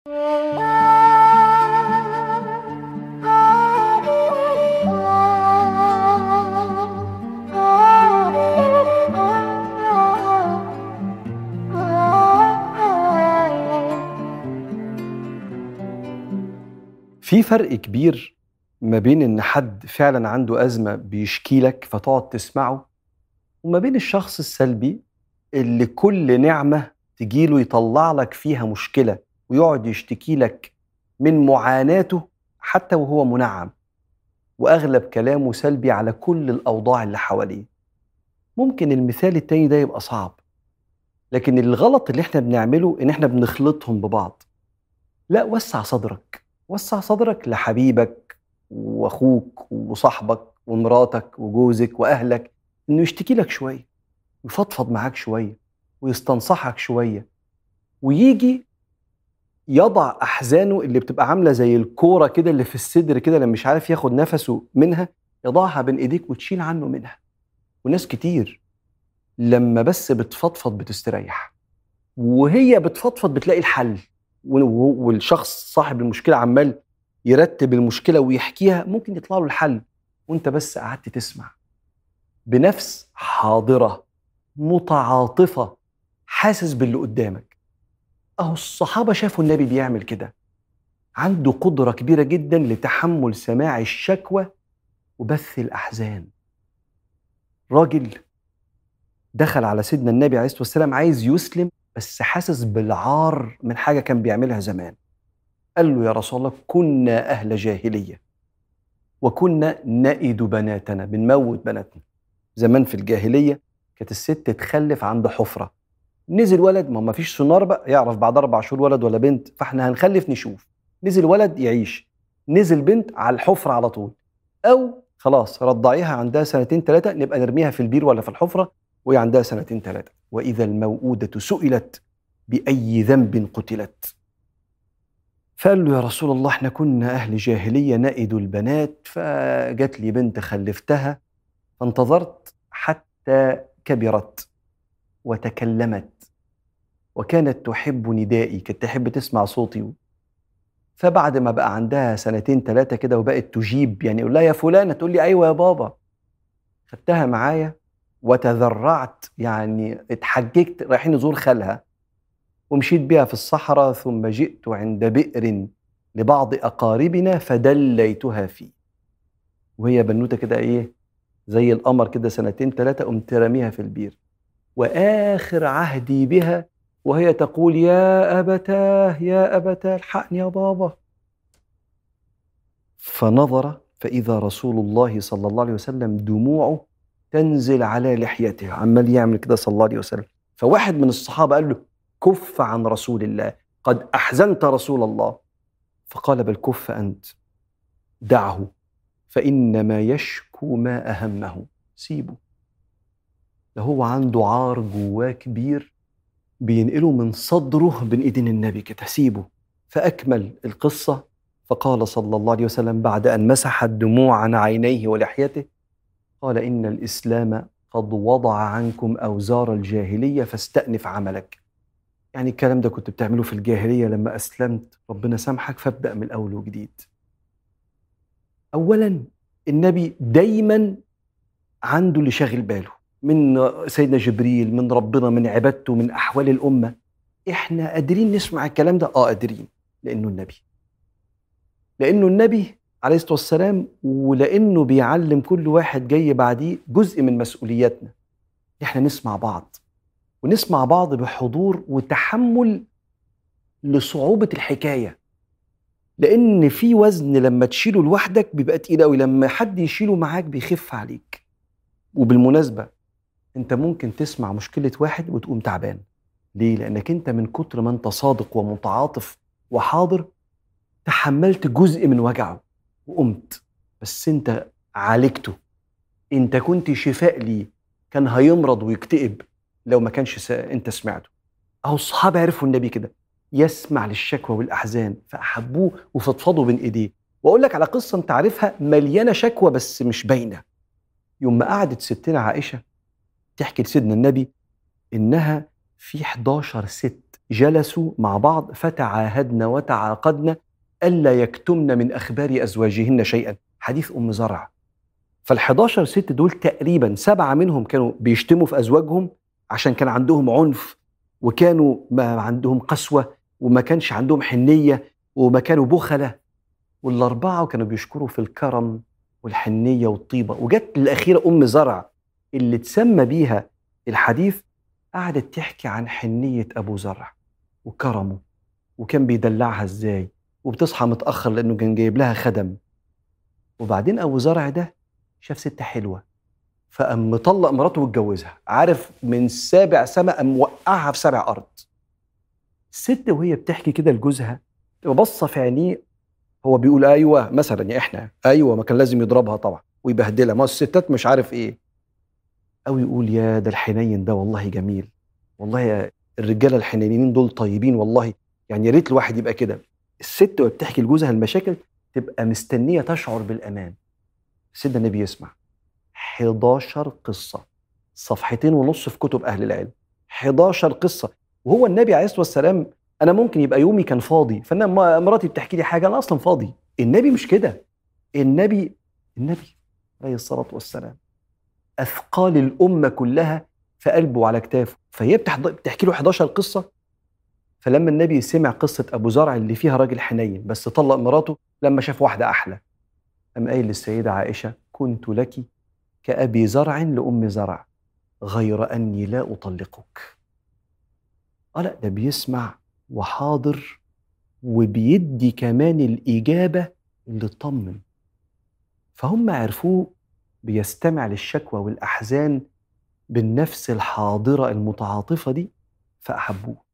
في فرق كبير ما بين إن حد فعلا عنده أزمة بيشكي لك فتقعد تسمعه وما بين الشخص السلبي اللي كل نعمة تجيله يطلع لك فيها مشكلة. ويقعد يشتكي لك من معاناته حتى وهو منعم. وأغلب كلامه سلبي على كل الأوضاع اللي حواليه. ممكن المثال التاني ده يبقى صعب لكن الغلط اللي إحنا بنعمله إن إحنا بنخلطهم ببعض. لا وسع صدرك. وسع صدرك لحبيبك وأخوك وصاحبك ومراتك وجوزك وأهلك إنه يشتكي لك شوية يفضفض معاك شوية ويستنصحك شوية ويجي يضع أحزانه اللي بتبقى عاملة زي الكورة كده اللي في الصدر كده لما مش عارف ياخد نفسه منها يضعها بين إيديك وتشيل عنه منها. وناس كتير لما بس بتفضفض بتستريح. وهي بتفضفض بتلاقي الحل. والشخص صاحب المشكلة عمال يرتب المشكلة ويحكيها ممكن يطلع له الحل. وأنت بس قعدت تسمع. بنفس حاضرة متعاطفة حاسس باللي قدامك. أهو الصحابة شافوا النبي بيعمل كده. عنده قدرة كبيرة جدا لتحمل سماع الشكوى وبث الأحزان. راجل دخل على سيدنا النبي عليه الصلاة والسلام عايز يسلم بس حاسس بالعار من حاجة كان بيعملها زمان. قال له يا رسول الله كنا أهل جاهلية وكنا نئد بناتنا بنموت بناتنا. زمان في الجاهلية كانت الست تخلف عند حفرة. نزل ولد ما ما فيش سونار بقى يعرف بعد أربع شهور ولد ولا بنت فإحنا هنخلف نشوف. نزل ولد يعيش. نزل بنت على الحفرة على طول. أو خلاص رضعيها عندها سنتين ثلاثة نبقى نرميها في البير ولا في الحفرة وهي عندها سنتين ثلاثة وإذا الموءودة سئلت بأي ذنب قتلت. فقال له يا رسول الله إحنا كنا أهل جاهلية نئد البنات فجت لي بنت خلفتها فانتظرت حتى كبرت وتكلمت. وكانت تحب ندائي كانت تحب تسمع صوتي. فبعد ما بقى عندها سنتين ثلاثة كده وبقت تجيب يعني أقول لها يا فلانة تقول لي أيوه يا بابا. خدتها معايا وتذرعت يعني اتحججت رايحين نزور خالها. ومشيت بها في الصحراء ثم جئت عند بئر لبعض أقاربنا فدليتها فيه. وهي بنوتة كده إيه زي القمر كده سنتين ثلاثة قمت راميها في البير. وآخر عهدي بها وهي تقول يا أبتاه يا أبتاه الحقني يا بابا. فنظر فإذا رسول الله صلى الله عليه وسلم دموعه تنزل على لحيته عمال يعمل كده صلى الله عليه وسلم. فواحد من الصحابة قال له كف عن رسول الله. قد أحزنت رسول الله. فقال بل كف أنت. دعه. فإنما يشكو ما أهمه. سيبه. ده هو عنده عار جواه كبير. بينقله من صدره بين إيدين النبي كده سيبه. فأكمل القصة. فقال صلى الله عليه وسلم بعد أن مسح الدموع عن عينيه ولحيته قال إن الإسلام قد وضع عنكم أوزار الجاهلية فاستأنف عملك. يعني الكلام ده كنت بتعمله في الجاهلية لما أسلمت ربنا سامحك فابدأ من الأول وجديد. أولا النبي دايما عنده اللي شاغل باله. من سيدنا جبريل من ربنا من عبادته من أحوال الأمة. إحنا قادرين نسمع الكلام ده؟ آه قادرين. لأنه النبي. لأنه النبي عليه الصلاة والسلام ولأنه بيعلم كل واحد جاي بعديه جزء من مسؤولياتنا. إحنا نسمع بعض. ونسمع بعض بحضور وتحمل لصعوبة الحكاية. لأن في وزن لما تشيله لوحدك بيبقى تقيل أوي. لما حد يشيله معاك بيخف عليك. وبالمناسبة أنت ممكن تسمع مشكلة واحد وتقوم تعبان. ليه؟ لأنك أنت من كتر ما أنت صادق ومتعاطف وحاضر تحملت جزء من وجعه وقمت. بس أنت عالجته. أنت كنت شفاء ليه. كان هيمرض ويكتئب لو ما كانش س... انت سمعته. اهو الصحابة عرفوا النبي كده. يسمع للشكوى والأحزان فأحبوه وفضفضوا بين إيديه. وأقول لك على قصة انت عارفها مليانة شكوى بس مش باينة. يوم ما قعدت ستنا عائشة تحكي لسيدنا النبي إنها في 11 ست جلسوا مع بعض فتعاهدن وتعاقدن ألا يكتمن من أخبار أزواجهن شيئا. حديث أم زرع. فال11 ست دول تقريبا سبعة منهم كانوا بيشتموا في أزواجهم عشان كان عندهم عنف وكانوا ما عندهم قسوة وما كانش عندهم حنية وما كانوا بخلة. والأربعة كانوا بيشكروا في الكرم والحنية والطيبة. وجت الأخيرة أم زرع اللي تسمى بيها الحديث قعدت تحكي عن حنية أبو زرع وكرمه وكان بيدلعها إزاي وبتصحى متأخر لأنه كان جايب لها خدم. وبعدين أبو زرع ده شاف ست حلوة فقام مطلق مراته واتجوزها عارف من سابع سما قام موقعها في سابع أرض. الست وهي بتحكي كده لجوزها تبقى باصة في عينيه هو بيقول أيوه مثلا يا إحنا أيوه ما كان لازم يضربها طبعا ويبهدلها ما الستات مش عارف إيه. أو يقول يا ده الحنين ده والله جميل والله يا الرجالة الحنينين دول طيبين والله يعني يا ريت الواحد يبقى كده. الست وهي بتحكي لجوزها المشاكل تبقى مستنية تشعر بالأمان. سيدنا النبي يسمع. 11 قصة. صفحتين ونص في كتب أهل العلم. 11 قصة. وهو النبي عليه الصلاة والسلام أنا ممكن يبقى يومي كان فاضي فأنا مراتي بتحكي لي حاجة أنا أصلا فاضي. النبي مش كده. النبي النبي عليه الصلاة والسلام أثقال الأمة كلها في قلبه وعلى كتافه. فهي بتحكي له 11 قصة. فلما النبي سمع قصة أبو زرع اللي فيها راجل حنين بس طلق مراته لما شاف واحدة أحلى. قام قايل للسيدة عائشة كنت لك كأبي زرع لأم زرع غير أني لا أطلقك. آه لا ده بيسمع وحاضر وبيدي كمان الإجابة اللي تطمن فهم عرفوه بيستمع للشكوى والأحزان بالنفس الحاضرة المتعاطفة دي فأحبوه.